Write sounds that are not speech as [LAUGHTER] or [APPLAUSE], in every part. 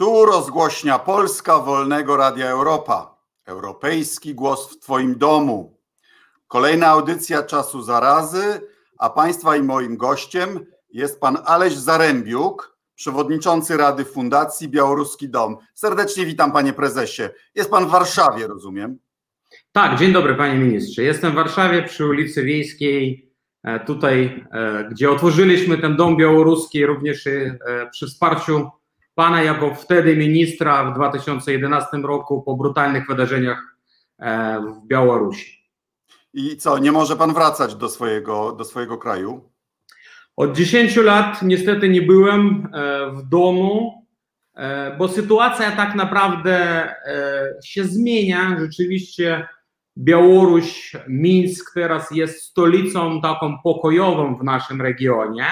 Tu rozgłośnia Polska Wolnego Radia Europa. Europejski głos w Twoim domu. Kolejna audycja czasu zarazy, a Państwa i moim gościem jest pan Aleś Zarębiuk, przewodniczący Rady Fundacji Białoruski Dom. Serdecznie witam, panie prezesie. Jest pan w Warszawie, rozumiem? Tak, dzień dobry, panie ministrze. Jestem w Warszawie przy ulicy Wiejskiej, e, tutaj, e, gdzie otworzyliśmy ten dom białoruski, również e, przy wsparciu pana jako wtedy ministra w 2011 roku po brutalnych wydarzeniach w Białorusi. I co, nie może pan wracać do swojego, do swojego kraju? Od 10 lat niestety nie byłem w domu, bo sytuacja tak naprawdę się zmienia. Rzeczywiście Białoruś, Mińsk teraz jest stolicą taką pokojową w naszym regionie,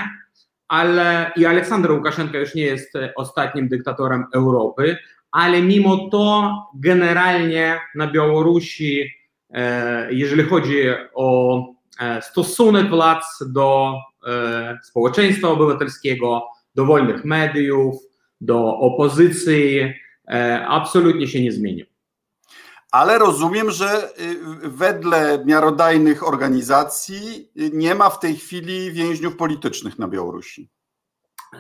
ale i Aleksander Łukaszenka już nie jest ostatnim dyktatorem Europy, ale mimo to generalnie na Białorusi, e, jeżeli chodzi o e, stosunek władz do e, społeczeństwa obywatelskiego, do wolnych mediów, do opozycji, absolutnie się nie zmienił. Ale rozumiem, że y, wedle miarodajnych organizacji y, nie ma w tej chwili więźniów politycznych na Białorusi.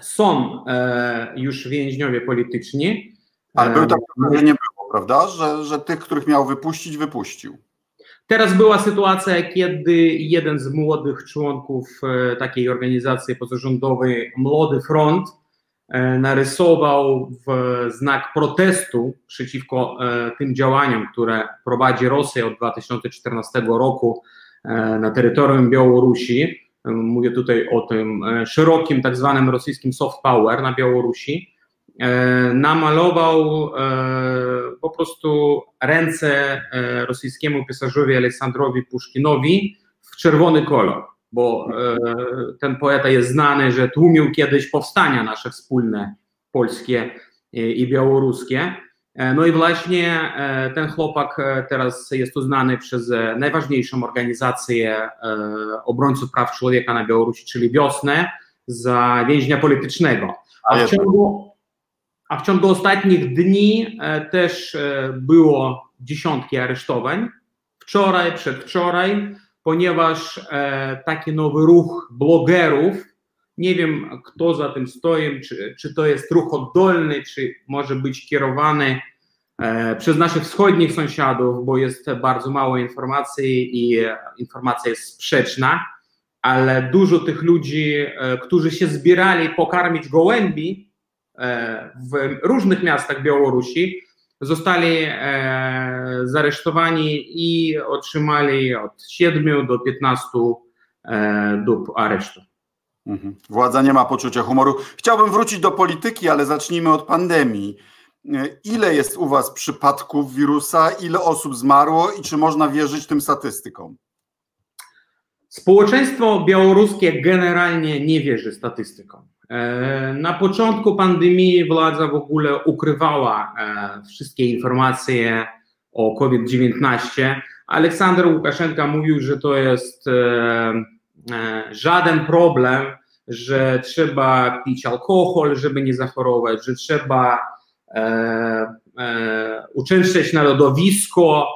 Są e, już więźniowie polityczni. Ale był tak, że nie było, prawda? Że, że tych, których miał wypuścić, wypuścił. Teraz była sytuacja, kiedy jeden z młodych członków e, takiej organizacji pozarządowej, Młody Front, E, narysował w znak protestu przeciwko e, tym działaniom, które prowadzi Rosja od 2014 roku e, na terytorium Białorusi. Mówię tutaj o tym szerokim, tak zwanym rosyjskim soft power na Białorusi. Namalował po prostu ręce rosyjskiemu pisarzowi Aleksandrowi Puszkinowi w czerwony kolor bo e, ten poeta jest znany, że tłumił kiedyś powstania nasze wspólne, polskie i białoruskie. E, no i właśnie e, ten chłopak teraz jest uznany przez najważniejszą organizację obrońców praw człowieka na Białorusi, czyli Wiosnę, za więźnia politycznego. A w ciągu, a w ciągu ostatnich dni też było dziesiątki aresztowań. Wczoraj, przedwczoraj ponieważ e, taki nowy ruch blogerów, nie wiem kto za tym stoi, czy, czy to jest ruch oddolny, czy może być kierowany e, przez naszych wschodnich sąsiadów, bo jest bardzo mało informacji i informacja jest sprzeczna, ale dużo tych ludzi, e, którzy się zbierali pokarmić gołębi w różnych miastach Białorusi, zostali e, zaresztowani i otrzymali od 7 do 15 e, dób aresztu. Mhm. Władza nie ma poczucia humoru. Chciałbym wrócić do polityki, ale zacznijmy od pandemii. E, ile jest u Was przypadków wirusa? Ile osób zmarło i czy można wierzyć tym statystykom? Społeczeństwo białoruskie generalnie nie wierzy statystykom. E, na początku pandemii władza w ogóle ukrywała e, wszystkie informacje o COVID-19. Aleksander Łukaszenka mówił, że to jest e, żaden problem, że trzeba pić alkohol, żeby nie zachorować, że trzeba uczęszczać na lodowisko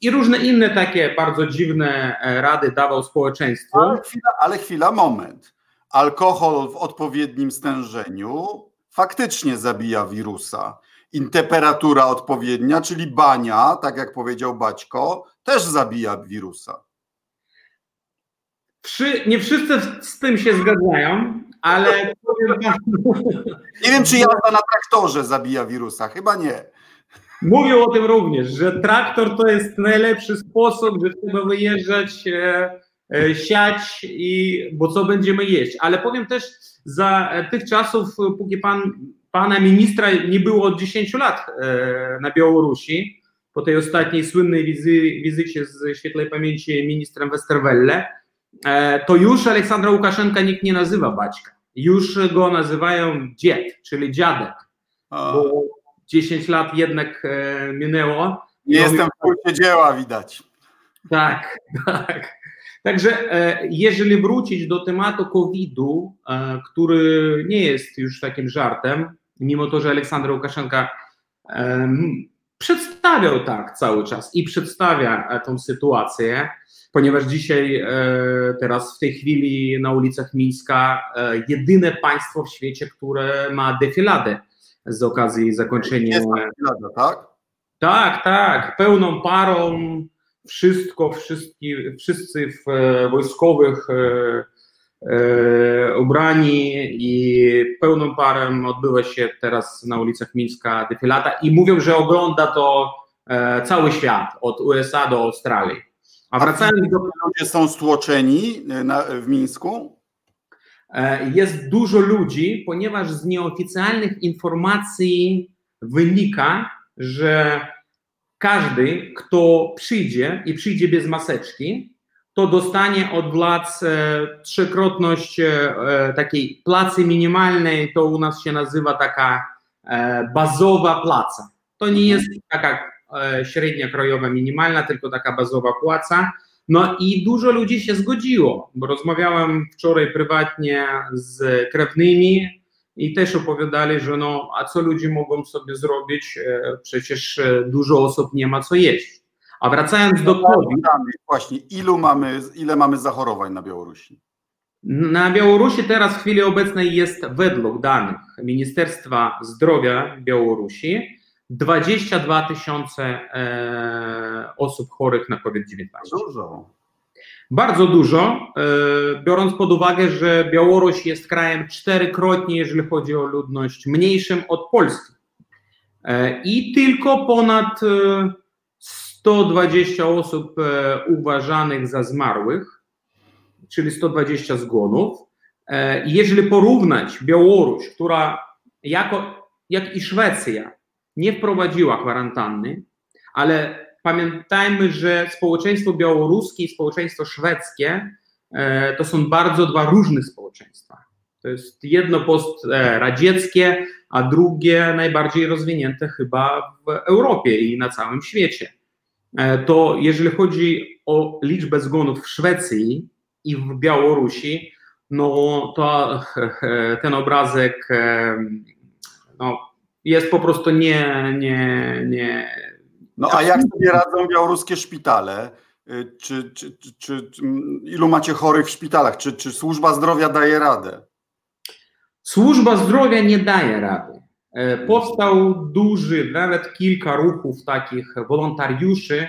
i różne inne takie bardzo dziwne rady dawał społeczeństwu. Ale chwila, ale chwila moment alkohol w odpowiednim stężeniu faktycznie zabija wirusa. I temperatura odpowiednia, czyli bania, tak jak powiedział Baćko, też zabija wirusa. nie wszyscy z tym się zgadzają, ale Nie wiem, czy jazda na traktorze zabija wirusa. Chyba nie. Mówił o tym również, że traktor to jest najlepszy sposób, że trzeba wyjeżdżać e, E, siać i bo co będziemy jeść. Ale powiem też, za tych czasów, póki pan, pana ministra nie było od 10 lat e, na Białorusi, po tej ostatniej słynnej wizy, wizycie z świetlej pamięci ministrem Westerwelle, e, to już Aleksandra Łukaszenka nikt nie nazywa baćka. Już go nazywają dzied, czyli dziadek. Bo 10 lat jednak minęło. Nie jestem w kursie dzieła, widać. Tak, [LAUGHS] tak. Także e, jeżeli wrócić do tematu COVID-u, e, który nie jest już takim żartem, mimo to, że Aleksander Łukaszenka przedstawiał tak cały czas i przedstawia e, tą sytuację, ponieważ dzisiaj, e, teraz w tej chwili na ulicach Mińska e, jedyne państwo w świecie, które ma defiladę z okazji zakończenia. Jest tak? Tak, tak, pełną parą, wszystko, wszyscy, wszyscy w wojskowych e, ubrani i pełną parą odbywa się teraz na ulicach Mińska defilata i mówią, że ogląda to e, cały świat, od USA do Australii. A wracając do... Ludzie są stłoczeni na, w Mińsku? E, jest dużo ludzi, ponieważ z nieoficjalnych informacji wynika, że każdy, kto przyjdzie i przyjdzie bez maseczki, to dostanie od władz e, trzykrotność e, takiej placy minimalnej, to u nas się nazywa taka bazowa placa. To nie jest taka średnia krajowa minimalna, tylko taka bazowa płaca. No i dużo ludzi się zgodziło, bo rozmawiałem wczoraj prywatnie z krewnymi i też opowiadali, że no, a co ludzie mogą sobie zrobić, przecież dużo osób nie ma co jeść. A wracając do COVID. Właśnie, ilu mamy, ile mamy zachorowań na Białorusi? Na Białorusi teraz w chwili obecnej jest według danych Ministerstwa Zdrowia Białorusi 22 tysiące e, osób chorych na COVID-19. Dużo. Bardzo dużo, e, biorąc pod uwagę, że Białoruś jest krajem czterykrotnie, jeżeli chodzi o ludność, mniejszym od Polski. E, I tylko ponad 120 osób uważanych za zmarłych, czyli 120 zgonów. Jeżeli porównać Białoruś, która jako, jak i Szwecja nie wprowadziła kwarantanny, ale pamiętajmy, że społeczeństwo białoruskie i społeczeństwo szwedzkie e, to są bardzo dwa różne społeczeństwa. To jest jedno postradzieckie, a drugie najbardziej rozwinięte chyba w Europie i na całym świecie. E, to jeżeli chodzi o liczbę zgonów w Szwecji i w Białorusi, no to ten obrazek e, no, jest po prostu nie, nie, nie. No a jak sobie radzą białoruskie szpitale? E, czy, czy, czy, czy, ilu macie chorych w szpitalach? Czy, czy służba zdrowia daje radę? Służba zdrowia nie daje rady. E, powstał duży, nawet kilka ruchów takich wolontariuszy,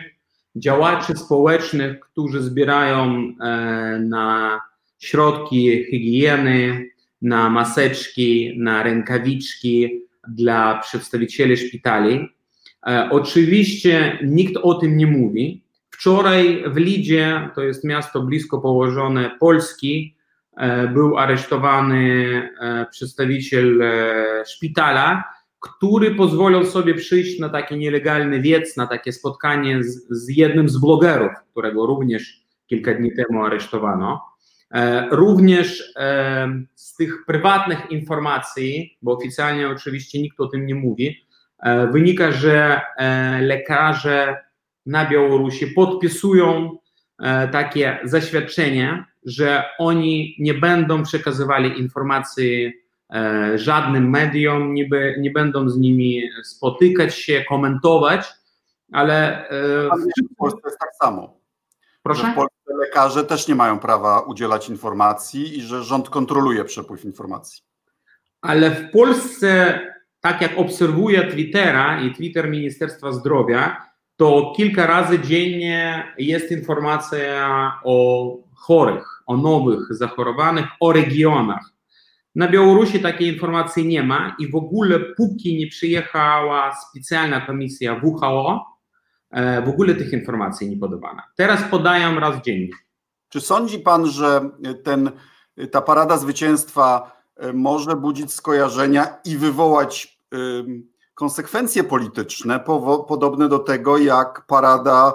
działaczy społecznych, którzy zbierają e, na środki higieny, na maseczki, na rękawiczki dla przedstawicieli szpitali. E, oczywiście nikt o tym nie mówi. Wczoraj w Lidzie, to jest miasto blisko położone Polski, E, był aresztowany e, przedstawiciel szpitala, który pozwolił sobie przyjść na taki nielegalny wiec, na takie spotkanie z, z jednym z blogerów, którego również kilka dni temu aresztowano. Również z tych prywatnych informacji, bo oficjalnie oczywiście nikt o tym nie mówi, wynika, że lekarze na Białorusi podpisują takie zaświadczenia, że oni nie będą przekazywali informacji e, żadnym mediom, nie, nie będą z nimi spotykać się, komentować, ale. E, w Polsce jest tak samo. Proszę? w Polsce lekarze też nie mają prawa udzielać informacji i że rząd kontroluje przepływ informacji. Ale w Polsce, tak jak obserwuję Twittera i Twitter Ministerstwa Zdrowia, to kilka razy dziennie jest informacja o chorych, o nowych zachorowanych, o regionach. Na Białorusi takiej informacji nie ma i w ogóle póki nie przyjechała specjalna komisja WHO, w ogóle tych informacji nie podawano. Teraz podają raz dziennie. Czy sądzi pan, że ten, ta parada zwycięstwa e, może budzić skojarzenia i wywołać konsekwencje polityczne podobne do tego, jak parada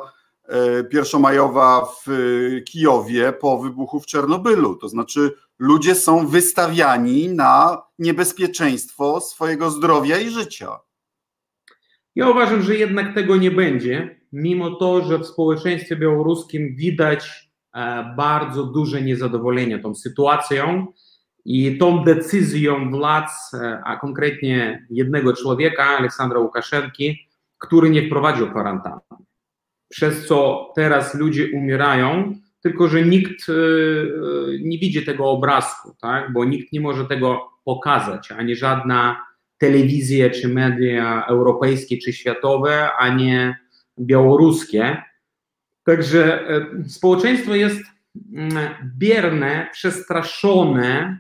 E, pierwszomajowa w e, Kijowie po wybuchu w Czernobylu. To znaczy, ludzie są wystawiani na niebezpieczeństwo swojego zdrowia i życia. Ja uważam, że jednak tego nie będzie, mimo to, że w społeczeństwie białoruskim widać e, bardzo duże niezadowolenie tą sytuacją I tą decyzją władz, a konkretnie jednego człowieka, Aleksandra Łukaszenki, który nie wprowadził kwarantanny. Przez co teraz ludzie umierają, tylko że nikt e, nie widzi tego obrazku, tak? bo nikt nie może tego pokazać, ani żadna telewizja czy media europejskie czy światowe, a nie białoruskie. Także e, społeczeństwo jest mm, bierne, przestraszone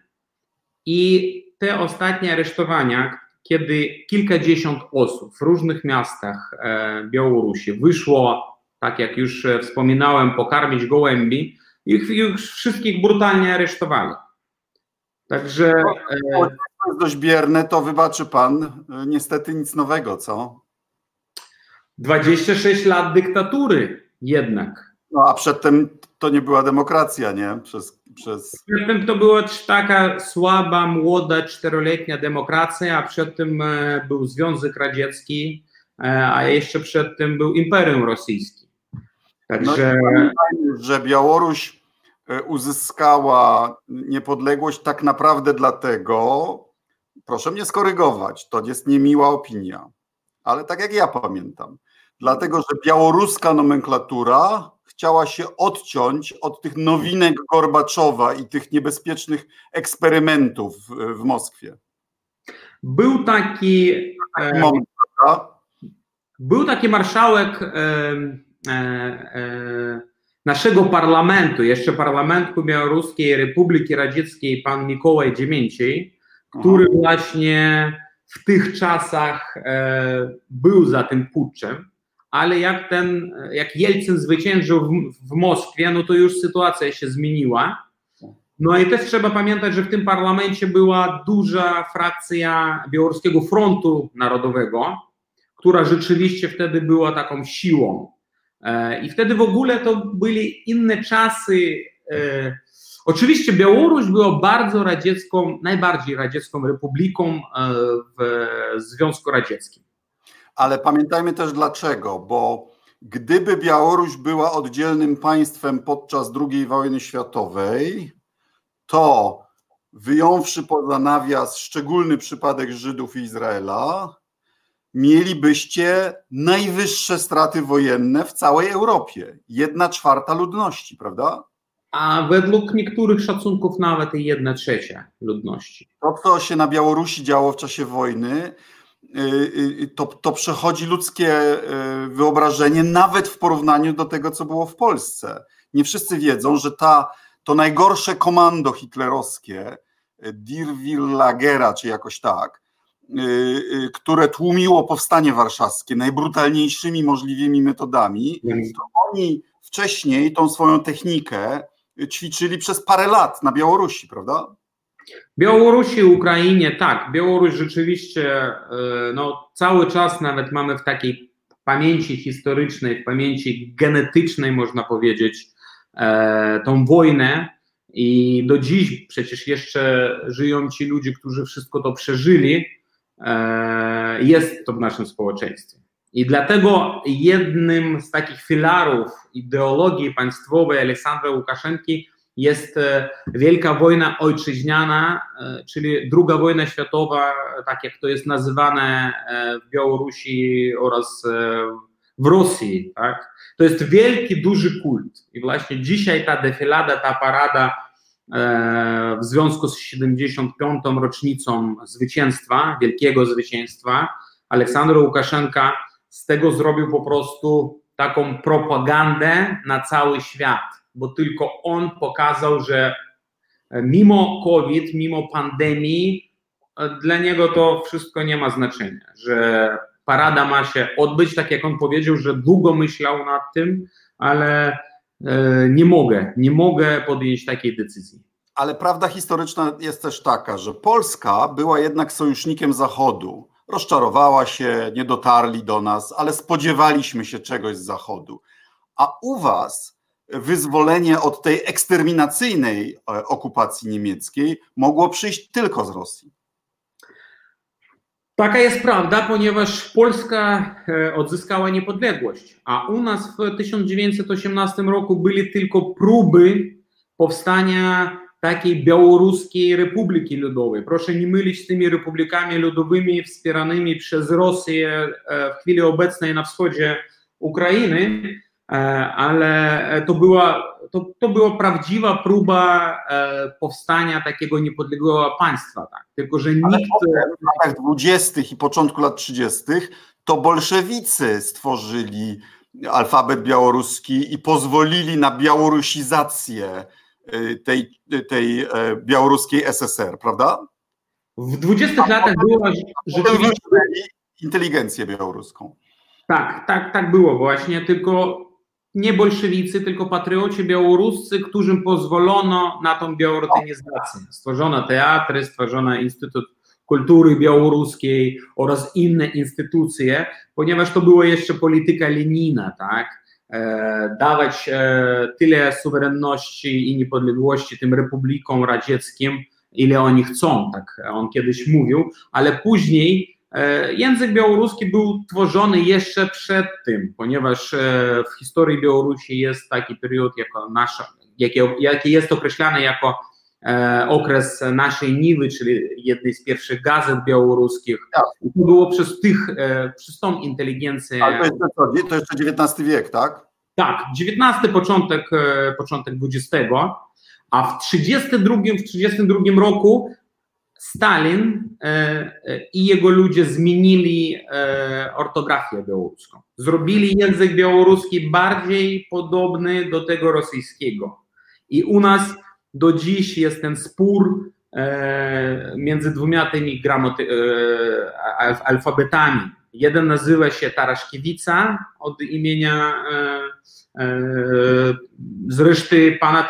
i te ostatnie aresztowania, kiedy kilkadziesiąt osób w różnych miastach e, Białorusi wyszło, tak jak już wspominałem, pokarmić gołębi, ich, ich wszystkich brutalnie aresztowali. Także. To jest dość bierne, to wybaczy pan. E, niestety nic nowego, co? 26 lat dyktatury jednak. No a przedtem to nie była demokracja, nie? Przez, przez... Przedtem to była taka słaba, młoda, czteroletnia demokracja, a przedtem e, był Związek Radziecki, e, a jeszcze przedtem był Imperium Rosyjskie. Także. No, że Białoruś uzyskała niepodległość tak naprawdę dlatego, proszę mnie skorygować, to jest niemiła opinia, ale tak jak ja pamiętam, dlatego że białoruska nomenklatura chciała się odciąć od tych nowinek Gorbaczowa i tych niebezpiecznych eksperymentów w Moskwie. Był taki. E, Moment, był taki marszałek e, e, e, naszego parlamentu, jeszcze parlamentu Białoruskiej Republiki Radzieckiej, pan Mikołaj Dziemięciej, który Aha. właśnie w tych czasach e, był za tym puczem ale jak ten, jak Jelcyn zwyciężył w, w Moskwie, no to już sytuacja się zmieniła. No i też trzeba pamiętać, że w tym parlamencie była duża frakcja Białoruskiego Frontu Narodowego, która rzeczywiście wtedy była taką siłą. E, I wtedy w ogóle to byli inne czasy. Oczywiście Białoruś była bardzo radziecką, najbardziej radziecką republiką e, w Związku Radzieckim. Ale pamiętajmy też dlaczego, bo gdyby Białoruś była oddzielnym państwem podczas II wojny światowej, to wyjąwszy poza nawias szczególny przypadek Żydów i Izraela, mielibyście najwyższe straty wojenne w całej Europie. Jedna czwarta ludności, prawda? A według niektórych szacunków nawet i jedna trzecia ludności. To, co się na Białorusi działo w czasie wojny, Y, y, to, to przechodzi ludzkie y, wyobrażenie, nawet w porównaniu do tego, co było w Polsce. Nie wszyscy wiedzą, że ta, to najgorsze komando hitlerowskie, Dirwillagera, czy jakoś tak, które tłumiło powstanie warszawskie najbrutalniejszymi możliwymi metodami, to oni wcześniej tą swoją technikę ćwiczyli przez parę lat na Białorusi, prawda? Białorusi, Ukrainie, tak. Białoruś rzeczywiście, e, no, cały czas nawet mamy w takiej pamięci historycznej, w pamięci genetycznej, można powiedzieć, e, tą wojnę. I do dziś przecież jeszcze żyją ci ludzie, którzy wszystko to przeżyli. E, jest to w naszym społeczeństwie. I dlatego jednym z takich filarów ideologii państwowej Aleksandra Łukaszenki jest e, Wielka Wojna Ojczyźniana, e, czyli druga wojna światowa, tak jak to jest nazywane e, w Białorusi oraz w Rosji. Tak? To jest wielki, duży kult. I właśnie dzisiaj ta defilada, ta parada w związku z 75. rocznicą zwycięstwa, wielkiego zwycięstwa, Aleksandr Łukaszenka z tego zrobił po prostu taką propagandę na cały świat bo tylko on pokazał, że e, mimo COVID, mimo pandemii, e, dla niego to wszystko nie ma znaczenia, że parada ma się odbyć, tak jak on powiedział, że długo myślał nad tym, ale e, nie mogę, nie mogę podjąć takiej decyzji. Ale prawda historyczna jest też taka, że Polska była jednak sojusznikiem Zachodu. Rozczarowała się, nie dotarli do nas, ale spodziewaliśmy się czegoś z Zachodu. A u Was wyzwolenie od tej eksterminacyjnej e, okupacji niemieckiej mogło przyjść tylko z Rosji. Taka jest prawda, ponieważ Polska e, odzyskała niepodległość, a u nas w 1918 roku były tylko próby powstania takiej Białoruskiej Republiki Ludowej. Proszę nie mylić z tymi republikami ludowymi wspieranymi przez Rosję w chwili obecnej na wschodzie Ukrainy, ale to była, to, to była prawdziwa próba powstania takiego niepodległego państwa. Tak? Tylko, że nikt. w latach 20. i początku lat 30. to bolszewicy stworzyli alfabet białoruski i pozwolili na białorusizację tej, tej e, białoruskiej SSR, prawda? W 20 latach była rzeczywiście inteligencję białoruską. Tak, tak, tak było właśnie, tylko nie bolszewicy, tylko patrioci białoruscy, którym pozwolono na tą białorutynizację. Stworzono teatry, stworzono Instytut Kultury Białoruskiej oraz inne instytucje, ponieważ to była jeszcze polityka Lenina, tak? E, dawać e, tyle suwerenności i niepodległości tym republikom radzieckim, ile oni chcą, tak on kiedyś mówił, ale później e, język białoruski był tworzony jeszcze przed tym, ponieważ w historii Białorusi jest taki period, jako nasza, jaki, jaki jest określany jako okres naszej Niwy, czyli jednej z pierwszych gazet białoruskich. Tak. To było przez tych, e, przez tą inteligencję. Ale to, jest to, to jeszcze XIX wiek, tak? Tak, XIX, początek, e, początek XX, a w 32, w 32 roku Stalin i jego ludzie zmienili ortografię białoruską. Zrobili język białoruski bardziej podobny do tego rosyjskiego. I u nas do dziś jest ten spór e, między dwoma tymi gramoty, e, alfabetami. Jeden nazywa się Taraszkiewica od imienia e, zresztą pana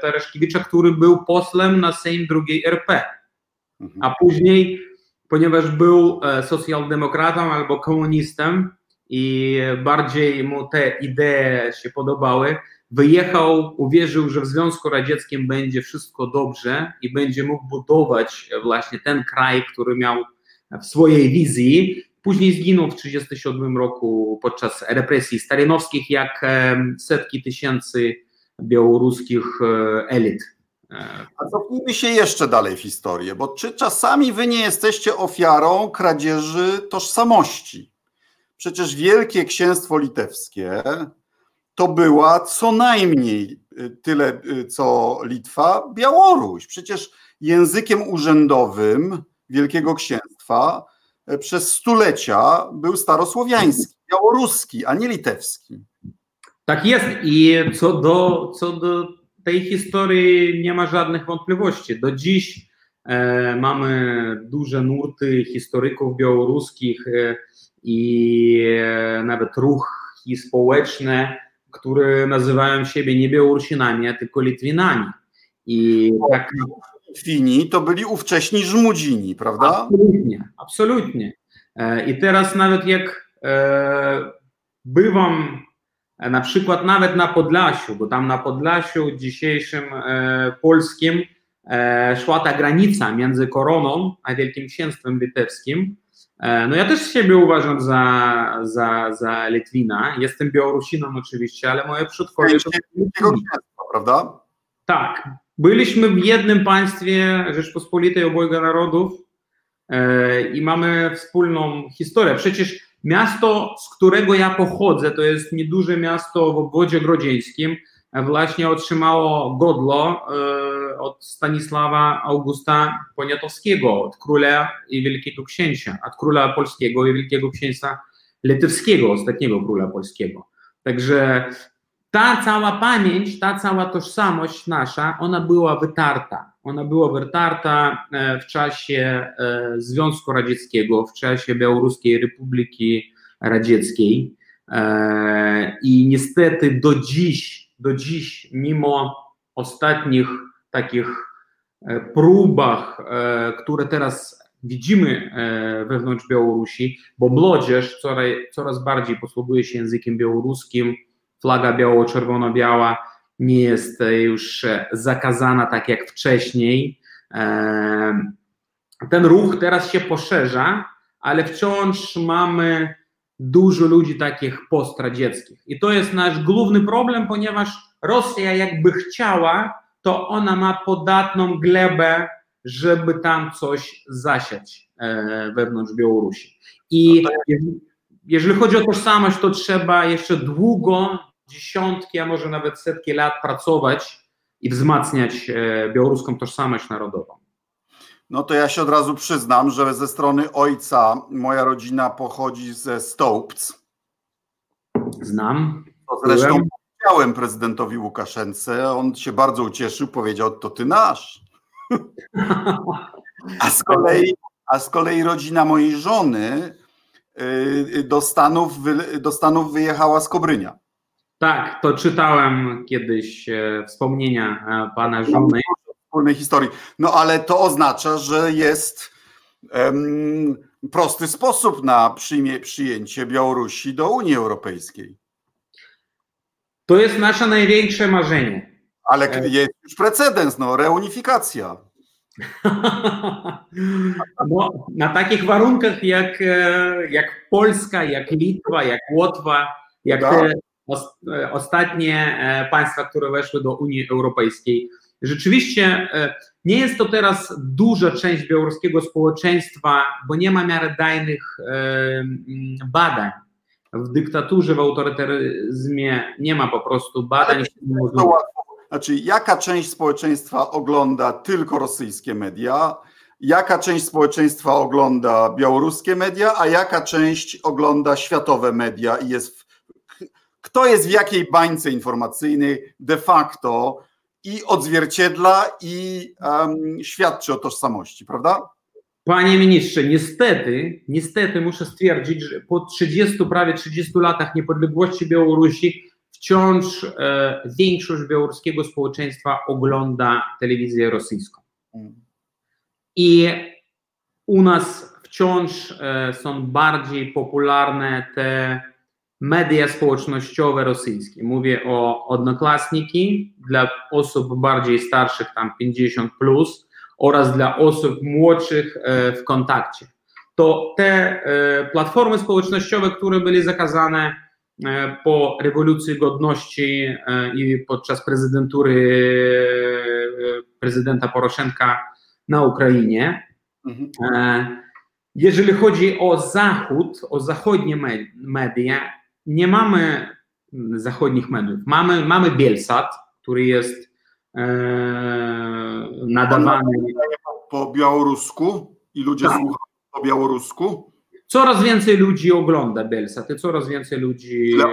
Taraszkiewicza, który był posłem na Sejm II RP. Mhm. A później, ponieważ był socjaldemokratą albo komunistą i bardziej mu te idee się podobały, wyjechał, uwierzył, że w Związku Radzieckim będzie wszystko dobrze i będzie mógł budować właśnie ten kraj, który miał w swojej wizji. Później zginął w 1937 roku podczas represji stalinowskich, jak setki tysięcy białoruskich e, elit. A cofnijmy się jeszcze dalej w historię, bo czy czasami wy nie jesteście ofiarą kradzieży tożsamości? Przecież Wielkie Księstwo Litewskie to była co najmniej y, tyle, y, co Litwa, Białoruś. Przecież językiem urzędowym Wielkiego Księstwa y, przez stulecia był starosłowiański, białoruski, a nie litewski. Tak jest i co do, co do tej historii nie ma żadnych wątpliwości. Do dziś e, mamy duże nurty historyków białoruskich e, i e, nawet ruchy społeczne, które nazywają siebie nie Białorusinami, a tylko Litwinami. I tak... Litwini to byli ówcześni Żmudzini, prawda? Absolutnie, absolutnie. E, I teraz nawet jak e, bywam na przykład nawet na Podlasiu, bo tam na Podlasiu dzisiejszym polskim szła ta granica między koroną a Wielkim Księstwem Litewskim, no ja też siebie uważam za, za, za Litwina. Jestem Białorusiną oczywiście, ale moje przodkowie to... prawda? Tak. Byliśmy w jednym państwie Rzeczpospolitej obojga narodów e, i mamy wspólną historię. Przecież miasto, z którego ja pochodzę, to jest nieduże miasto w obwodzie grodzieńskim, właśnie otrzymało godło e, od Stanisława Augusta Poniatowskiego, od króla i wielkiego księcia, od króla polskiego i wielkiego księcia litewskiego, ostatniego króla polskiego. Także ta cała pamięć, ta cała tożsamość nasza, ona była wytarta. Ona była wytarta e, w czasie e, Związku Radzieckiego, w czasie Białoruskiej Republiki Radzieckiej. I niestety do dziś do dziś, mimo ostatnich takich e, próbach, e, które teraz widzimy e, wewnątrz Białorusi, bo młodzież coraz, coraz bardziej posługuje się językiem białoruskim, flaga biało-czerwono-biała nie jest już zakazana tak jak wcześniej. Ten ruch teraz się poszerza, ale wciąż mamy dużo ludzi takich postradzieckich. I to jest nasz główny problem, ponieważ Rosja jakby chciała to ona ma podatną glebę, żeby tam coś zasiać e, wewnątrz Białorusi. I jeżeli chodzi o tożsamość, to trzeba jeszcze długo, dziesiątki, a może nawet setki lat pracować i wzmacniać e, białoruską tożsamość narodową. No to ja się od razu przyznam, że ze strony ojca moja rodzina pochodzi ze Stołpc. Znam. To zresztą powiedziałem prezydentowi Łukaszence, on się bardzo ucieszył, powiedział, to ty nasz. A z kolei, a z kolei rodzina mojej żony y, do Stanów, do Stanów wyjechała z Kobrynia. Tak, to czytałem kiedyś e, wspomnienia e, pana żony. Wspólnej historii. No ale to oznacza, że jest um, prosty sposób na przyjmie, przyjęcie Białorusi do Unii Europejskiej. To jest nasze największe marzenie. Ale e. jest już precedens, no, reunifikacja. [LAUGHS] No, na takich warunkach jak, jak Polska, jak Litwa, jak Łotwa, jak te E, ostatnie e, państwa, które weszły do Unii Europejskiej. Rzeczywiście e, nie jest to teraz duża część białoruskiego społeczeństwa, bo nie ma miarodajnych badań. W dyktaturze, w autorytaryzmie nie ma po prostu badań. Znaczy, jaka część społeczeństwa ogląda tylko rosyjskie media, jaka część społeczeństwa ogląda białoruskie media, a jaka część ogląda światowe media? I jest kto jest w jakiej bańce informacyjnej? De facto i odzwierciedla i um, świadczy o tożsamości, prawda? Panie ministrze, niestety, niestety muszę stwierdzić, że po 30, prawie 30 latach niepodległości Białorusi wciąż e, większość białoruskiego społeczeństwa ogląda telewizję rosyjską. Mm. I u nas wciąż e, są bardziej popularne te media społecznościowe rosyjskie. Mówię o odnoklasniki dla osób bardziej starszych, tam 50 plus, oraz dla osób młodszych e, w kontakcie. To te e, platformy społecznościowe, które były zakazane e, po rewolucji godności i podczas prezydentury prezydenta Poroszenka na Ukrainie. Mhm. Jeżeli chodzi o Zachód, o zachodnie media, nie mamy zachodnich mediów. Mamy, mamy Bielsat, który jest e, nadawany. Po, białorusku i ludzie tak. słuchają po białorusku. Coraz więcej ludzi ogląda Bielsat i coraz więcej ludzi. Ile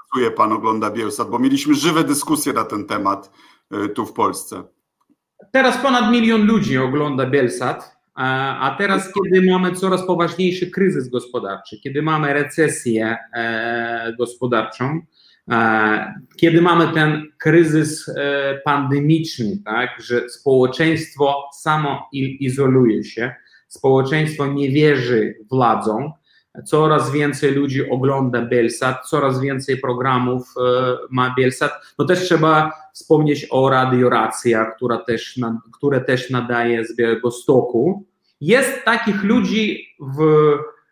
szacuje pan ogląda Bielsat? Bo mieliśmy żywe dyskusje na ten temat e, tu w Polsce. Teraz ponad milion ludzi ogląda Bielsat. A teraz, kiedy mamy coraz poważniejszy kryzys gospodarczy, kiedy mamy recesję e, gospodarczą, e, kiedy mamy ten kryzys e, pandemiczny, tak, że społeczeństwo samo izoluje się, społeczeństwo nie wierzy władzom, coraz więcej ludzi ogląda Bielsat, coraz więcej programów ma Bielsat. No też trzeba wspomnieć o Radio Racja, która też, które też nadaje z Białego Stoku. Jest takich ludzi w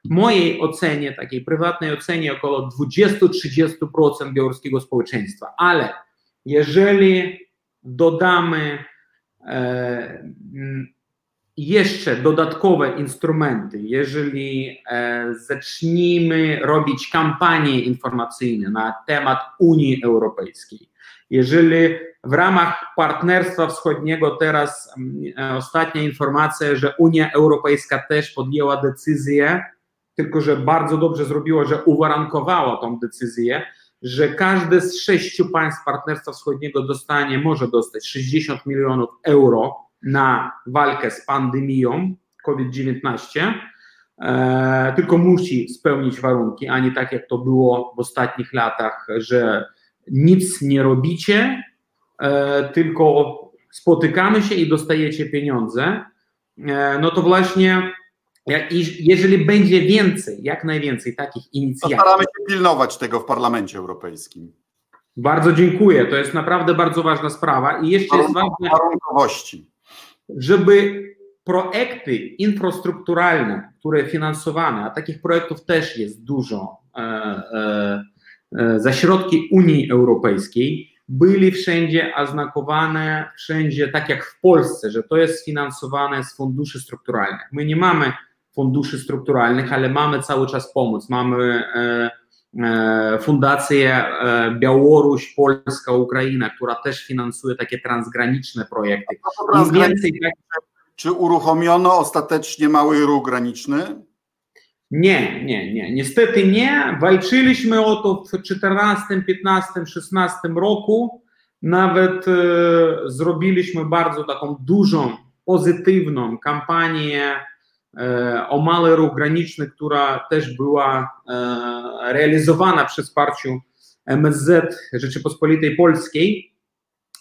mojej ocenie, takiej prywatnej ocenie, około 20-30% białoruskiego społeczeństwa. Ale jeżeli dodamy e, jeszcze dodatkowe instrumenty, jeżeli e, zacznijmy robić kampanie informacyjne na temat Unii Europejskiej, jeżeli w ramach Partnerstwa Wschodniego teraz e, ostatnia informacja, że Unia Europejska też podjęła decyzję, tylko że bardzo dobrze zrobiła, że uwarunkowała tą decyzję, że każde z sześciu państw Partnerstwa Wschodniego dostanie, może dostać 60 milionów euro na walkę z pandemią COVID-19, e, tylko musi spełnić warunki, a nie tak jak to było w ostatnich latach, że nic nie robicie, e, tylko spotykamy się i dostajecie pieniądze, e, no to właśnie jeżeli będzie więcej, jak najwięcej takich inicjatyw. Staramy się pilnować tego w Parlamencie Europejskim. Bardzo dziękuję. To jest naprawdę bardzo ważna sprawa. I jeszcze jest ważne, warunkowości. Żeby projekty infrastrukturalne, które finansowane, a takich projektów też jest dużo, e, za środki Unii Europejskiej byli wszędzie oznakowane, wszędzie tak jak w Polsce, że to jest finansowane z funduszy strukturalnych. My nie mamy funduszy strukturalnych, ale mamy cały czas pomoc. Mamy e, e, fundację e, Białoruś, Polska, Ukraina, która też finansuje takie transgraniczne projekty. Im więcej, tak... Czy uruchomiono ostatecznie mały ruch graniczny? Nie, nie, nie. Niestety nie. Walczyliśmy o to w 14, 15, 16 roku. Nawet e, zrobiliśmy bardzo taką dużą, pozytywną kampanię e, o mały ruch graniczny, która też była e, realizowana przy wsparciu MSZ Rzeczypospolitej Polskiej,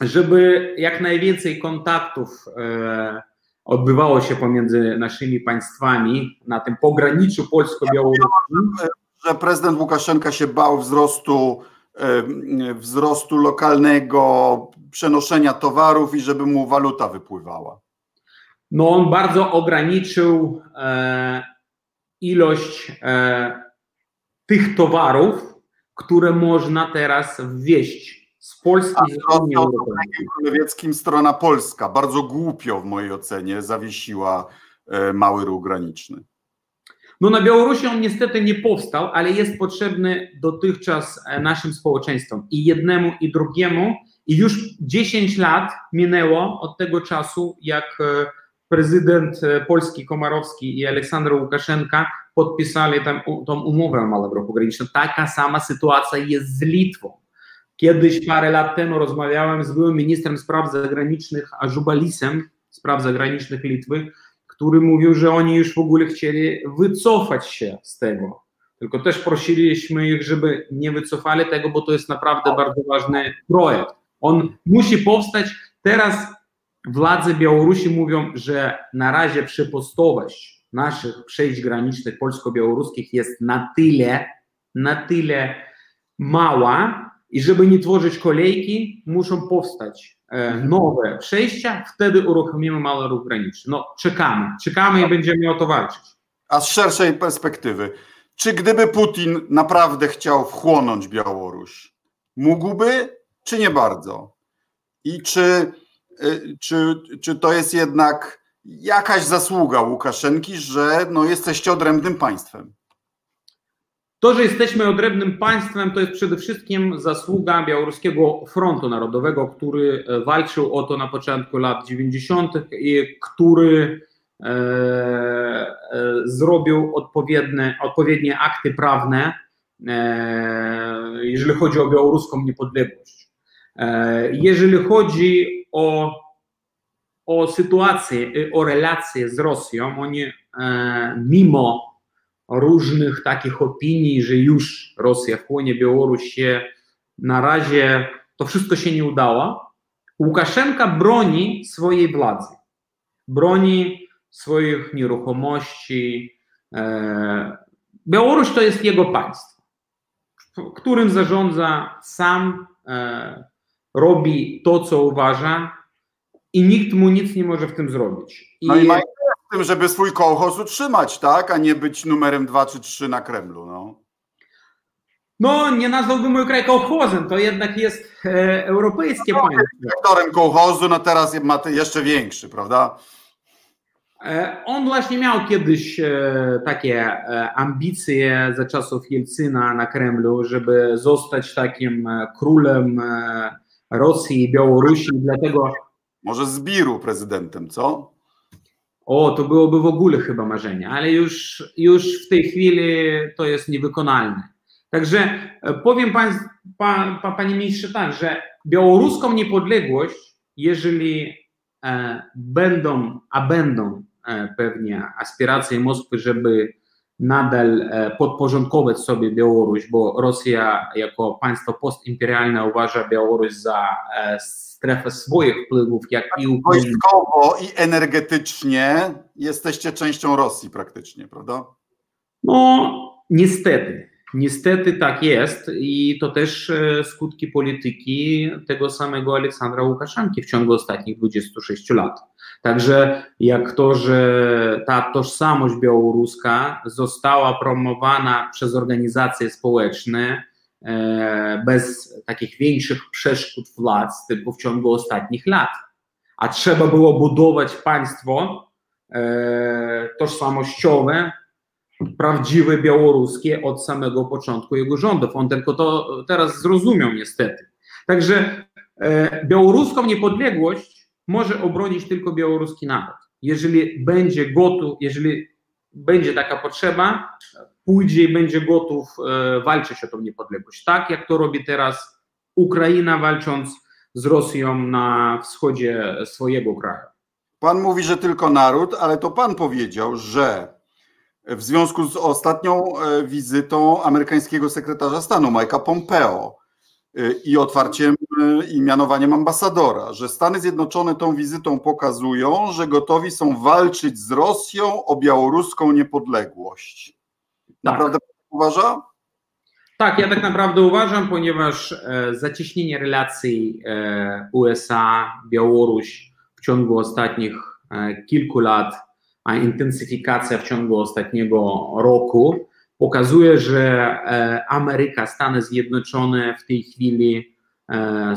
żeby jak najwięcej kontaktów e, odbywało się pomiędzy naszymi państwami na tym pograniczu polsko-białoruskim. Że prezydent Łukaszenka się bał wzrostu, wzrostu lokalnego, przenoszenia towarów i żeby mu waluta wypływała. No on bardzo ograniczył e, ilość e, tych towarów, które można teraz wwieźć z Polski z Unii Europejskiej. strona polska bardzo głupio w mojej ocenie zawiesiła e, mały ruch graniczny. No na Białorusi on niestety nie powstał, ale jest potrzebny dotychczas naszym społeczeństwom i jednemu i drugiemu i już 10 lat minęło od tego czasu, jak prezydent Polski Komarowski i Aleksander Łukaszenka podpisali tam, umowę o małym ruchu granicznym. Taka sama sytuacja jest z Litwą. Kiedyś parę lat temu rozmawiałem z byłym ministrem spraw zagranicznych Ażubalisem, spraw zagranicznych Litwy, który mówił, że oni już w ogóle chcieli wycofać się z tego. Tylko też prosiliśmy ich, żeby nie wycofali tego, bo to jest naprawdę bardzo ważny projekt. On musi powstać. Teraz władze Białorusi mówią, że na razie przepustowość naszych przejść granicznych polsko-białoruskich jest na tyle, na tyle mała, i żeby nie tworzyć kolejki, muszą powstać e, mhm. nowe przejścia, wtedy uruchomimy mały ruch graniczny. No, czekamy, czekamy i będziemy o to walczyć. A z szerszej perspektywy, czy gdyby Putin naprawdę chciał wchłonąć Białoruś, mógłby, czy nie bardzo? I czy, czy, czy to jest jednak jakaś zasługa Łukaszenki, że no, jesteście odrębnym państwem? To, że jesteśmy odrębnym państwem, to jest przede wszystkim zasługa Białoruskiego Frontu Narodowego, który e, walczył o to na początku lat 90. i który e, e, zrobił odpowiednie, odpowiednie akty prawne, e, jeżeli chodzi o białoruską niepodległość. E, jeżeli chodzi o, o sytuację, o relacje z Rosją, oni e, mimo różnych takich opinii, że już Rosja wchłonie Białoruś się na razie to wszystko się nie udało. Łukaszenka broni swojej władzy, broni swoich nieruchomości. E, Białoruś to jest jego państwo, którym zarządza sam, robi to, co uważa i nikt mu nic nie może w tym zrobić. I, no i tym, żeby swój kołchoz utrzymać, tak? A nie być numerem 2 czy 3 na Kremlu, no. No, nie nazwałbym mój kraj kołchozem, to jednak jest e, europejskie no, państwo. Dyrektorem kołchozu, no teraz ma jeszcze większy, prawda? E, on właśnie miał kiedyś e, takie e, ambicje za czasów Jelcyna na Kremlu, żeby zostać takim królem Rosji i Białorusi, dlatego... Może Zbiru prezydentem, co? O, to byłoby w ogóle chyba marzenie, ale już, już w tej chwili to jest niewykonalne. Także e, powiem pan, pa, pa, panie ministrze tak, że białoruską niepodległość, jeżeli e, będą, a będą e, pewnie aspiracje Moskwy, żeby nadal e, podporządkować sobie Białoruś, bo Rosja jako państwo postimperialne uważa Białoruś za e, strefę swoich wpływów, jak i Ukraina. Wojskowo i energetycznie jesteście częścią Rosji praktycznie, prawda? No, niestety. Niestety tak jest i to też e, skutki polityki tego samego Aleksandra Łukaszenki w ciągu ostatnich 26 lat. Także jak to, że ta tożsamość białoruska została promowana przez organizacje społeczne, bez takich większych przeszkód władz, tylko w ciągu ostatnich lat. A trzeba było budować państwo tożsamościowe, prawdziwe białoruskie od samego początku jego rządów. On tylko to teraz zrozumiał niestety. Także białoruską niepodległość może obronić tylko białoruski naród. Jeżeli będzie gotów, jeżeli będzie taka potrzeba, pójdzie i będzie gotów e, walczyć o tą niepodległość. Tak jak to robi teraz Ukraina, walcząc z Rosją na wschodzie swojego kraju. Pan mówi, że tylko naród, ale to pan powiedział, że w związku z ostatnią e, wizytą amerykańskiego sekretarza stanu Mike'a Pompeo e, i otwarciem i mianowaniem ambasadora, że Stany Zjednoczone tą wizytą pokazują, że gotowi są walczyć z Rosją o białoruską niepodległość. Tak. Naprawdę tak. uważa? Tak, ja tak naprawdę uważam, ponieważ e, zacieśnienie relacji e, USA-Białoruś w ciągu ostatnich e, kilku lat, a intensyfikacja w ciągu ostatniego roku pokazuje, że Ameryka, Stany Zjednoczone w tej chwili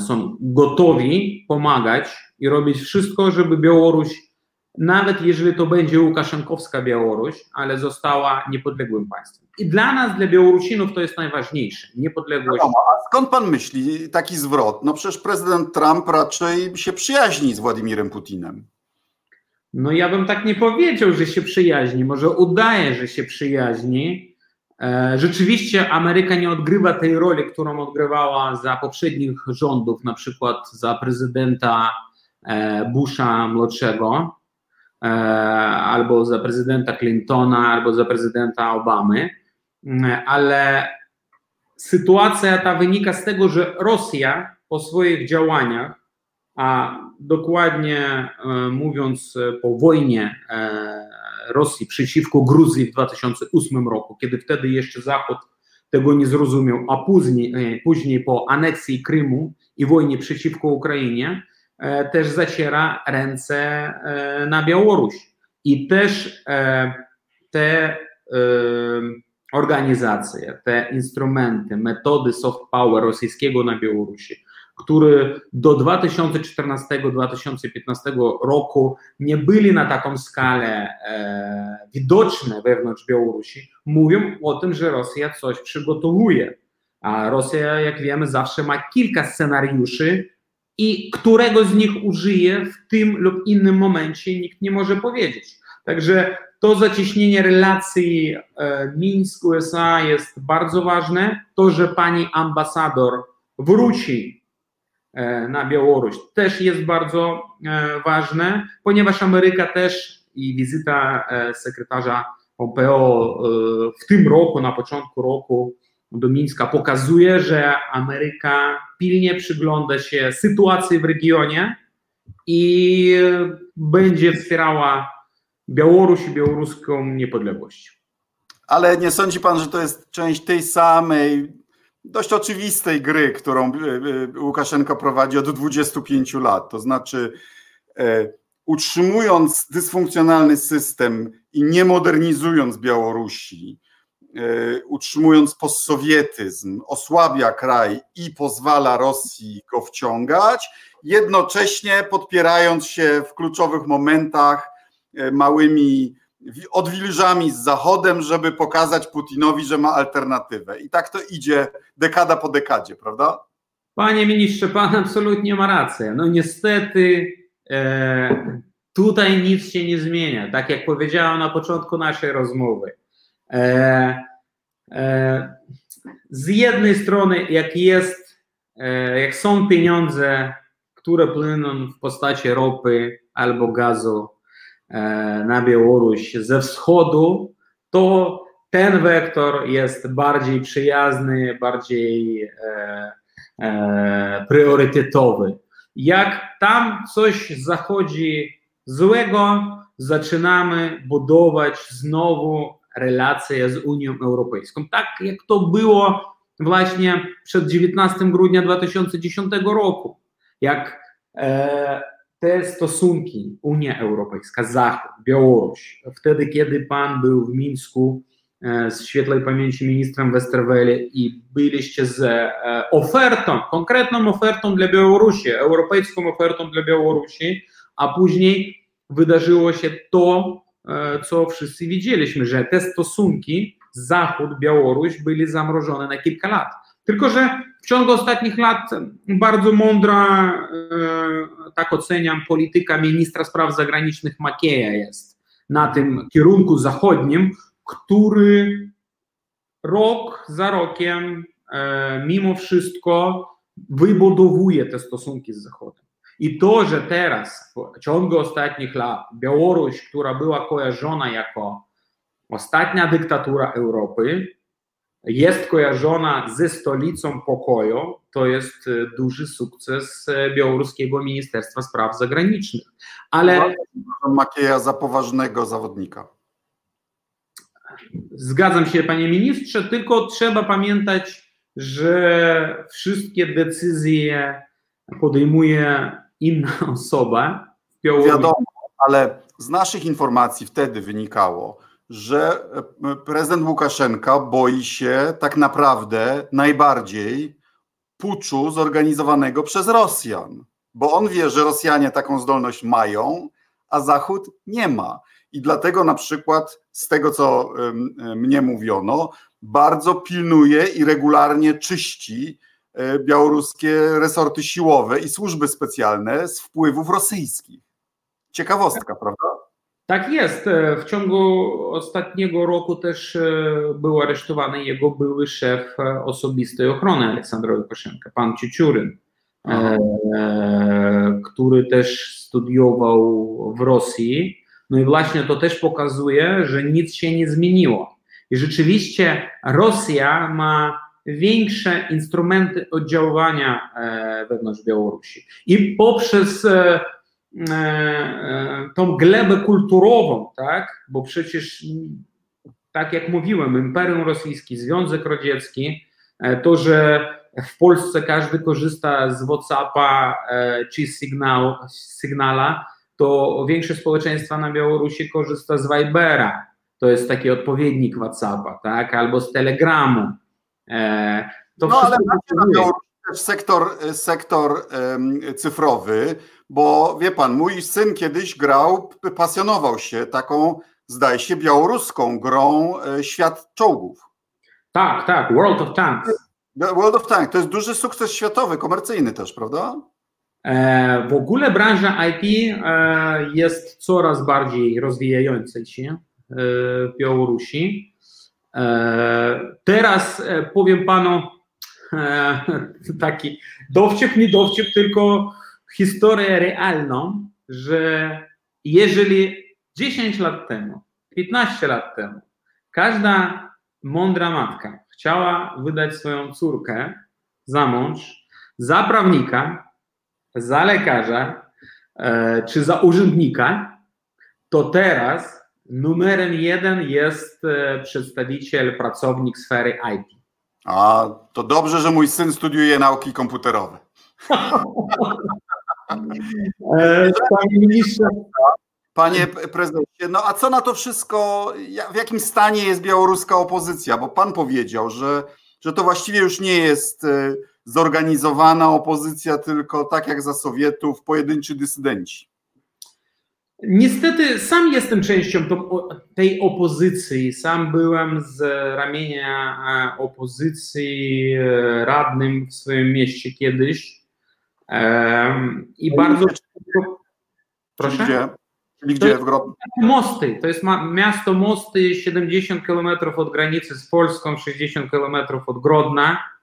są gotowi pomagać i robić wszystko, żeby Białoruś nawet jeżeli to będzie Łukaszenkowska Białoruś, ale została niepodległym państwem. I dla nas, dla Białorusinów, to jest najważniejsze. Niepodległość. No, a skąd pan myśli taki zwrot? No przecież prezydent Trump raczej się przyjaźni z Władimirem Putinem. No ja bym tak nie powiedział, że się przyjaźni. Może udaje, że się przyjaźni. E, rzeczywiście Ameryka nie odgrywa tej roli, którą odgrywała za poprzednich rządów, na przykład za prezydenta e, Busha młodszego E, albo za prezydenta Clintona, albo za prezydenta Obamy, mm, ale sytuacja ta wynika z tego, że Rosja po swoich działaniach, a dokładnie mówiąc po wojnie Rosji przeciwko Gruzji w 2008 roku, kiedy wtedy jeszcze Zachód tego nie zrozumiał, a później, później po aneksji Krymu i wojnie przeciwko Ukrainie, E, też zaciera ręce e, na Białoruś. I też e, te organizacje, te instrumenty, metody soft power rosyjskiego na Białorusi, które do 2014-2015 roku nie byli na taką skalę widoczne wewnątrz Białorusi, mówią o tym, że Rosja coś przygotowuje. A Rosja, jak wiemy, zawsze ma kilka scenariuszy, i którego z nich użyje w tym lub innym momencie, nikt nie może powiedzieć. Także to zacieśnienie relacji e, Mińsk-USA jest bardzo ważne. To, że pani ambasador wróci e, na Białoruś też jest bardzo e, ważne, ponieważ Ameryka też i wizyta sekretarza Pompeo w tym roku, na początku roku, do Mińska pokazuje, że Ameryka pilnie przygląda się sytuacji w regionie i będzie wspierała Białoruś i białoruską niepodległość. Ale nie sądzi pan, że to jest część tej samej, dość oczywistej gry, którą e, e, Łukaszenko prowadzi od 25 lat? To znaczy, e, utrzymując dysfunkcjonalny system i nie modernizując Białorusi, utrzymując postsowietyzm, osłabia kraj i pozwala Rosji go wciągać, jednocześnie podpierając się w kluczowych momentach małymi odwilżami z Zachodem, żeby pokazać Putinowi, że ma alternatywę. I tak to idzie dekada po dekadzie, prawda? Panie ministrze, pan absolutnie ma rację. No niestety e, tutaj nic się nie zmienia. Tak jak powiedziałem na początku naszej rozmowy E, e, z jednej strony, jak jest, e, jak są pieniądze, które płyną w postaci ropy albo gazu na Białoruś ze wschodu, to ten wektor jest bardziej przyjazny, bardziej priorytetowy. Jak tam coś zachodzi złego, zaczynamy budować znowu relacje z Unią Europejską. Tak jak to było właśnie przed 19 grudnia 2010 roku, jak e, te stosunki Unia Europejska, Zachód, Białoruś, wtedy kiedy pan był w Mińsku z świetlej pamięci ministrem Westerwelle i byliście z ofertą, konkretną ofertą dla Białorusi, europejską ofertą dla Białorusi, a później wydarzyło się to, co wszyscy widzieliśmy, że te stosunki Zachód-Białoruś byli zamrożone na kilka lat. Tylko, że w ciągu ostatnich lat bardzo mądra, tak oceniam, polityka ministra spraw zagranicznych Makieja jest na tym kierunku zachodnim, który rok za rokiem, mimo wszystko, wybudowuje te stosunki z Zachodem. I to, że teraz, w ciągu ostatnich lat, Białoruś, która była kojarzona jako ostatnia dyktatura Europy, jest kojarzona ze stolicą pokoju, to jest duży sukces białoruskiego Ministerstwa Spraw Zagranicznych. Ale. Makieja za poważnego zawodnika. Zgadzam się, panie ministrze, tylko trzeba pamiętać, że wszystkie decyzje podejmuje inna [LAUGHS] osoba w Białorusi. Wiadomo, ale z naszych informacji wtedy wynikało, że e, prezydent Łukaszenka boi się tak naprawdę najbardziej puczu zorganizowanego przez Rosjan, bo on wie, że Rosjanie taką zdolność mają, a Zachód nie ma. I dlatego na przykład z tego, co mnie mówiono, bardzo pilnuje i regularnie czyści e, białoruskie resorty siłowe i służby specjalne z wpływów rosyjskich. Ciekawostka, prawda? Tak jest. E, w ciągu ostatniego roku też e, był aresztowany jego były szef osobistej ochrony Aleksandra Łukaszenka, pan Ciuciuryn, który też studiował w Rosji no i właśnie to też pokazuje, że nic się nie zmieniło. I rzeczywiście Rosja ma większe instrumenty oddziaływania e, wewnątrz Białorusi. I poprzez e, e, tą glebę kulturową, tak, bo przecież tak jak mówiłem, Imperium Rosyjskie, Związek Radziecki, to, że w Polsce każdy korzysta z WhatsAppa czy sygnał, sygnala, to większość społeczeństwa na Białorusi korzysta z Vibera, to jest taki odpowiednik WhatsAppa, tak, albo z Telegramu. E, to no ale macie na Białorusi też sektor, sektor um, cyfrowy, bo wie pan, mój syn kiedyś grał, pasjonował się taką, zdaje się, białoruską grą e, Świat Czołgów. Tak, tak, World of Tanks. World of Tanks, to jest duży sukces światowy, komercyjny też, prawda? E, w ogóle branża IT e, jest coraz bardziej rozwijająca się e, w Białorusi. Teraz powiem panu [LAUGHS] taki dowcip, nie dowcip, tylko historię realną, że jeżeli 10 lat temu, 15 lat temu, każda mądra matka chciała wydać swoją córkę za mąż, za prawnika, za lekarza e, czy za urzędnika, to teraz numerem jeden jest e, przedstawiciel, pracownik sfery IT. A to dobrze, że mój syn studiuje nauki komputerowe. [LAUGHS] E, panie ministrze. Panie prezydencie, no a co na to wszystko, w jakim stanie jest białoruska opozycja? Bo pan powiedział, że, że to właściwie już nie jest zorganizowana opozycja, tylko tak jak za Sowietów, pojedynczy dysydenci. Niestety sam jestem częścią tej opozycji. Sam byłem z ramienia e, opozycji e, radnym w swoim mieście kiedyś. I bardzo. Proszę? Gdzie? Czyli gdzie? W Grodnie? Mosty. To jest miasto Mosty, 70 km od granicy z Polską, 60 km od Grodna.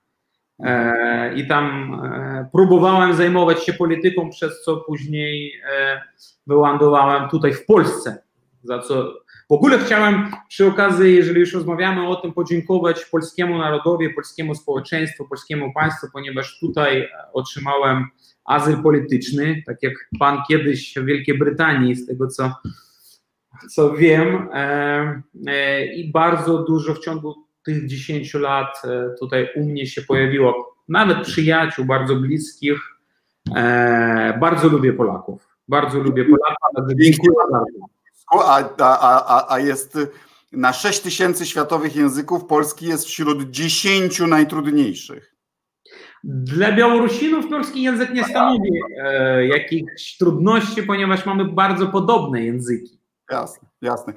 E, i tam e, próbowałem zajmować się polityką, przez co później e, wylądowałem tutaj w Polsce, za co w ogóle chciałem przy okazji, jeżeli już rozmawiamy o tym, podziękować polskiemu narodowi, polskiemu społeczeństwu, polskiemu państwu, ponieważ tutaj otrzymałem azyl polityczny, tak jak pan kiedyś w Wielkiej Brytanii, z tego co, co wiem, i bardzo dużo w ciągu tych 10 lat e, tutaj u mnie się pojawiło nawet przyjaciół bardzo bliskich. E, bardzo lubię Polaków. Bardzo lubię Polaków. Dziękuję bardzo. A, a, a, jest na 6 tysięcy światowych języków polski jest wśród 10 najtrudniejszych. Dla Białorusinów polski język nie stanowi e, jakichś trudności, ponieważ mamy bardzo podobne języki. Jasne, jasne.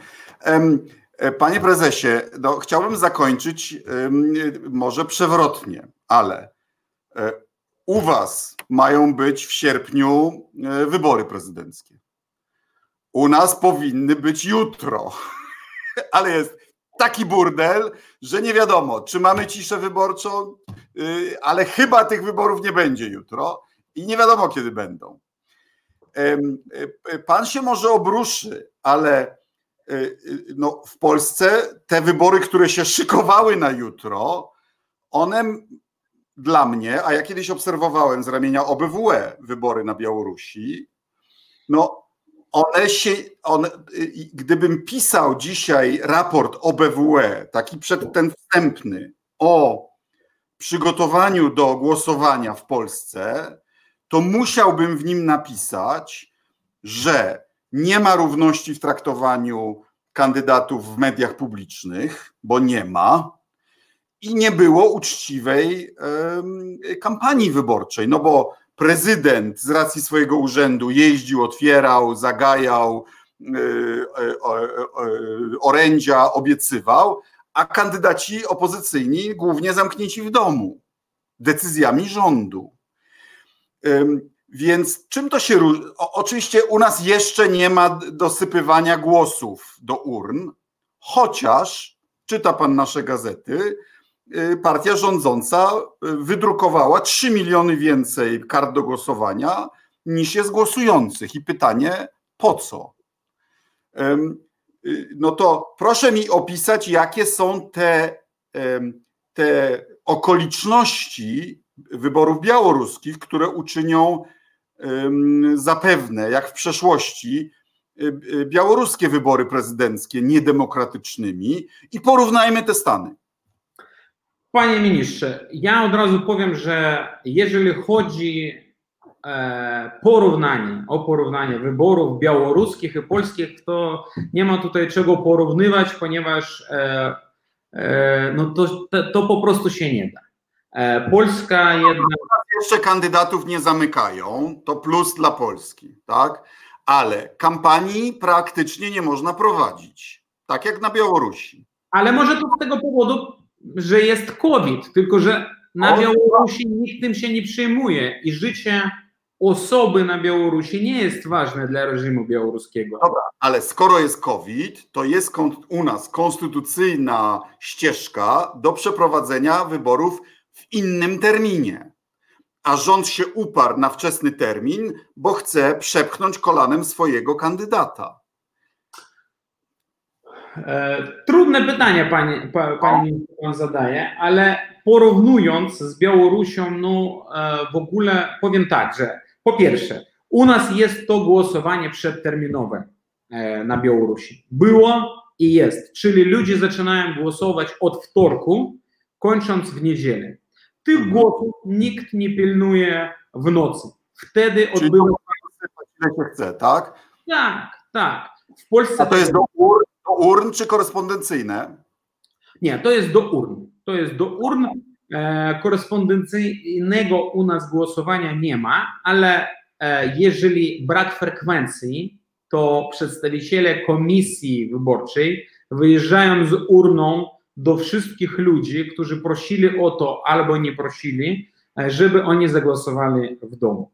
E, panie prezesie, no, chciałbym zakończyć może przewrotnie, ale e, u was mają być w sierpniu e, wybory prezydenckie. U nas powinny być jutro, [LAUGHS] ale jest taki burdel, że nie wiadomo, czy mamy ciszę wyborczą, y, ale chyba tych wyborów nie będzie jutro i nie wiadomo, kiedy będą. Pan się może obruszy, ale Y, y, no, w Polsce te wybory, które się szykowały na jutro, one dla mnie, a ja kiedyś obserwowałem z ramienia OBWE wybory na Białorusi, no one się, y, gdybym pisał dzisiaj raport OBWE, taki przed ten wstępny, o przygotowaniu do głosowania w Polsce, to musiałbym w nim napisać, że nie ma równości w traktowaniu kandydatów w mediach publicznych, bo nie ma. I nie było uczciwej kampanii wyborczej, no bo prezydent z racji swojego urzędu jeździł, otwierał, zagajał, e, e, orędzia obiecywał, a kandydaci opozycyjni głównie zamknięci w domu decyzjami rządu. Więc czym to się różni? Oczywiście u nas jeszcze nie ma dosypywania głosów do urn, chociaż czyta pan nasze gazety, y, partia rządząca y, wydrukowała 3 miliony więcej kart do głosowania niż jest głosujących. I pytanie, po co? Y, no to proszę mi opisać, jakie są te, te okoliczności wyborów białoruskich, które uczynią zapewne, jak w przeszłości, y, y, białoruskie wybory prezydenckie niedemokratycznymi i porównajmy te Stany. Panie ministrze, ja od razu powiem, że jeżeli chodzi e, porównanie, o porównanie wyborów białoruskich i polskich, to nie ma tutaj czego porównywać, ponieważ e, e, no to, to, to po prostu się nie da. Polska jednak jeszcze kandydatów nie zamykają, to plus dla Polski, tak? Ale kampanii praktycznie nie można prowadzić, tak jak na Białorusi. Ale może to z tego powodu, że jest COVID, tylko że na Białorusi nikt tym się nie przejmuje i życie osoby na Białorusi nie jest ważne dla reżimu białoruskiego. Dobra, ale skoro jest COVID, to jest u nas konstytucyjna ścieżka do przeprowadzenia wyborów w innym terminie a rząd się uparł na wczesny termin, bo chce przepchnąć kolanem swojego kandydata? E, trudne pytanie pani, pani pan zadaje, ale porównując z Białorusią, no e, w ogóle powiem tak, że po pierwsze, u nas jest to głosowanie przedterminowe e, na Białorusi. Było i jest, czyli ludzie zaczynają głosować od wtorku, kończąc w niedzielę. Tych mhm. głosów nikt nie pilnuje w nocy. Wtedy odbywa się chce, tak? Tak, tak. W Polsce A to jest do urn, do urn czy korespondencyjne? Nie, to jest do urn. To jest do urn. E, korespondencyjnego u nas głosowania nie ma, ale e, jeżeli brak frekwencji, to przedstawiciele komisji wyborczej wyjeżdżają z urną do wszystkich ludzi, którzy prosili o to albo nie prosili, e, żeby oni zagłosowali w domu.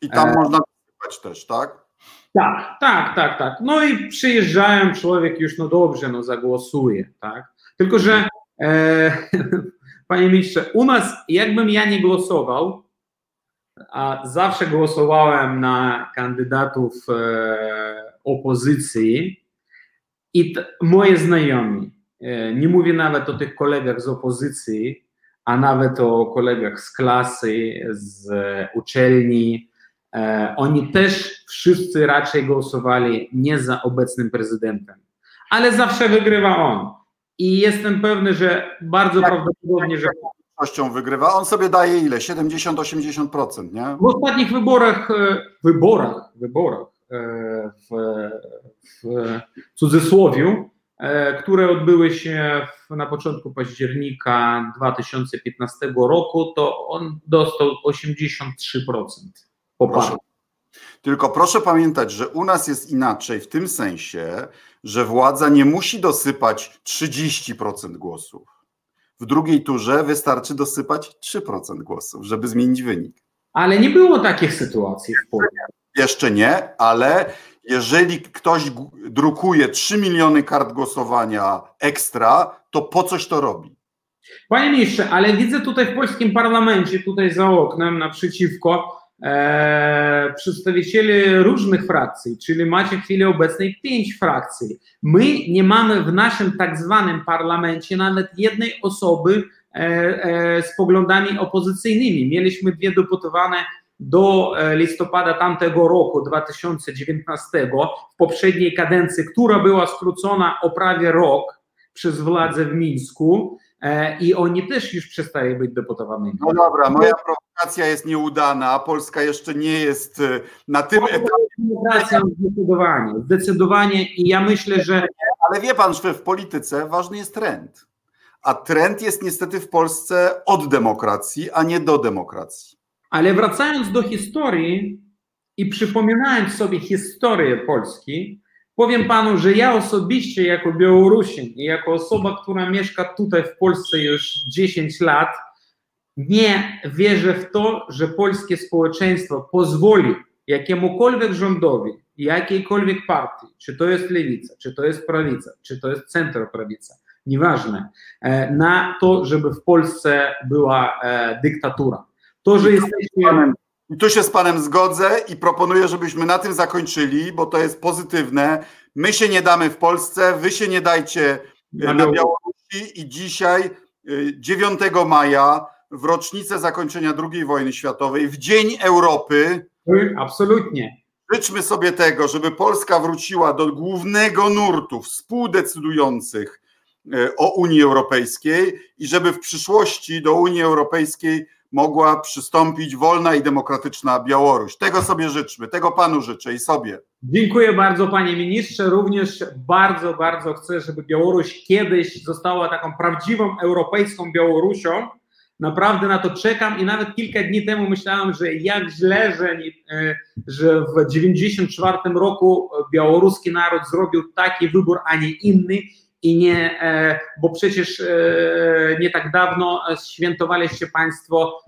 I tam można głosować też, tak? Tak, tak, tak, tak. No i przyjeżdżają, człowiek już, no dobrze, no zagłosuje, tak? Tylko, że e, [LAUGHS] panie ministrze, u nas, jakbym ja nie głosował, a zawsze głosowałem na kandydatów e, opozycji i t, moje znajomi, E, nie mówię nawet o tych kolegach z opozycji, a nawet o kolegach z klasy, z uczelni. E, oni też wszyscy raczej głosowali nie za obecnym prezydentem, ale zawsze wygrywa on. I jestem pewny, że bardzo jak, prawdopodobnie, że. Większością wygrywa. On sobie daje ile? 70-80%, nie? W ostatnich wyborach, e, wyborach, wyborach w, w cudzysłowiu e, które odbyły się na początku października 2015 roku, to on dostał 83% Tylko proszę pamiętać, że u nas jest inaczej w tym sensie, że władza nie musi dosypać 30% głosów. W drugiej turze wystarczy dosypać 3% głosów, żeby zmienić wynik. Ale nie było takich sytuacji w Polsce. Jeszcze nie, ale jeżeli ktoś drukuje 3 miliony kart głosowania ekstra, to po coś to robi? Panie ministrze, ale widzę tutaj w polskim parlamencie, tutaj za oknem naprzeciwko, e, przedstawicieli różnych frakcji, czyli macie w chwili obecnej pięć frakcji. My nie mamy w naszym tak zwanym parlamencie nawet jednej osoby e, e, z poglądami opozycyjnymi. Mieliśmy dwie deputowane do e, listopada tamtego roku, 2019, w poprzedniej kadencji, która była skrócona o prawie rok przez władzę w Mińsku e, i oni też już przestali być deputowanymi. No dobra, moja prowokacja jest nieudana, a Polska jeszcze nie jest e, na tym etapie. Zdecydowanie, zdecydowanie i ja myślę, że... Ale wie pan, że w polityce ważny jest trend. A trend jest niestety w Polsce od demokracji, a nie do demokracji. Ale wracając do historii i przypominając sobie historię Polski, powiem panu, że ja osobiście jako Białorusin i jako osoba, która mieszka tutaj w Polsce już 10 lat, nie wierzę w to, że polskie społeczeństwo pozwoli jakiemukolwiek rządowi, jakiejkolwiek partii, czy to jest lewica, czy to jest prawica, czy to jest centroprawica, nieważne, e, na to, żeby w Polsce była e, dyktatura. To, że jesteśmy. I tu się z Panem zgodzę i proponuję, żebyśmy na tym zakończyli, bo to jest pozytywne. My się nie damy w Polsce, Wy się nie dajcie e, na, Białorusi i dzisiaj, 9 e, maja, w rocznicę zakończenia II wojny światowej, w Dzień Europy. Absolutnie. Życzmy sobie tego, żeby Polska wróciła do głównego nurtu współdecydujących e, o Unii Europejskiej i żeby w przyszłości do Unii Europejskiej mogła przystąpić wolna i demokratyczna Białoruś. Tego sobie życzmy, tego panu życzę i sobie. Dziękuję bardzo panie ministrze. Również bardzo, bardzo chcę, żeby Białoruś kiedyś została taką prawdziwą europejską Białorusią. Naprawdę na to czekam i nawet kilka dni temu myślałem, że jak źle, że, e, że w 1994 roku białoruski naród zrobił taki wybór, a nie inny i nie, e, bo przecież e, nie tak dawno świętowaliście Państwo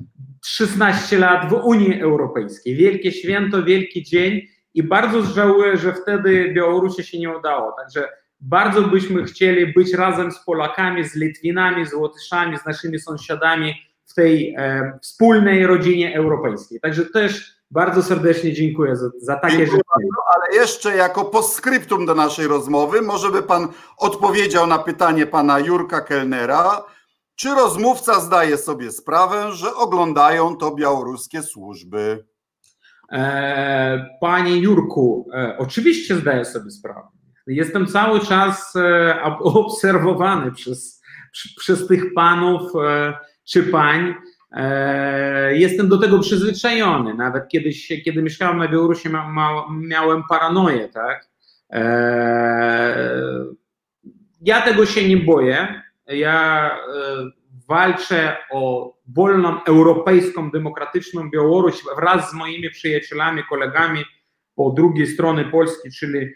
16 lat w Unii Europejskiej. Wielkie święto, wielki dzień i bardzo żałuję, że wtedy Białorusi się nie udało. Także bardzo byśmy chcieli być razem z Polakami, z Litwinami, z Łotyszami, z naszymi sąsiadami w tej e, wspólnej rodzinie europejskiej. Także też bardzo serdecznie dziękuję za, za takie rzeczy. Ale jeszcze jako postscriptum do naszej rozmowy, może by Pan odpowiedział na pytanie Pana Jurka Kellnera, czy rozmówca zdaje sobie sprawę, że oglądają to białoruskie służby? E, panie Jurku, e, oczywiście zdaję sobie sprawę. Jestem cały czas e, obserwowany przez, przez tych panów czy pań. E, jestem do tego przyzwyczajony. Nawet kiedyś, kiedy mieszkałem na Białorusi, miałem paranoję, tak? E, ja tego się nie boję. Ja e, walczę o wolną, europejską, demokratyczną Białoruś wraz z moimi przyjacielami, kolegami po drugiej stronie Polski, czyli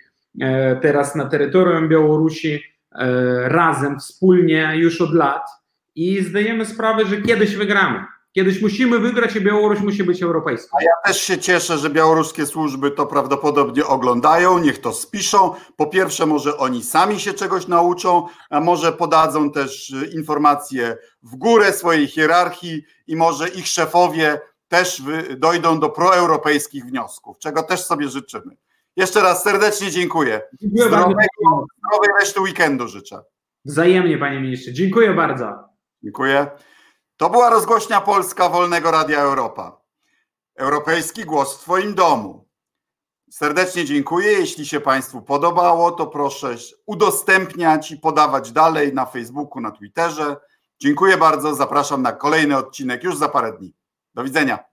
teraz na terytorium Białorusi, razem, wspólnie już od lat i zdajemy sprawę, że kiedyś wygramy. Kiedyś musimy wygrać i Białoruś musi być europejska. A ja też się cieszę, że białoruskie służby to prawdopodobnie oglądają, niech to spiszą. Po pierwsze, może oni sami się czegoś nauczą, a może podadzą też y, informacje w górę swojej hierarchii i może ich szefowie też dojdą do proeuropejskich wniosków, czego też sobie życzymy. Jeszcze raz serdecznie dziękuję. dziękuję Zdrowego, zdrowej reszty weekendu życzę. Wzajemnie, panie ministrze. Dziękuję bardzo. Dziękuję. To była rozgłośnia Polska Wolnego Radia Europa. Europejski głos w Twoim domu. Serdecznie dziękuję. Jeśli się Państwu podobało, to proszę udostępniać i podawać dalej na Facebooku, na Twitterze. Dziękuję bardzo. Zapraszam na kolejny odcinek już za parę dni. Do widzenia.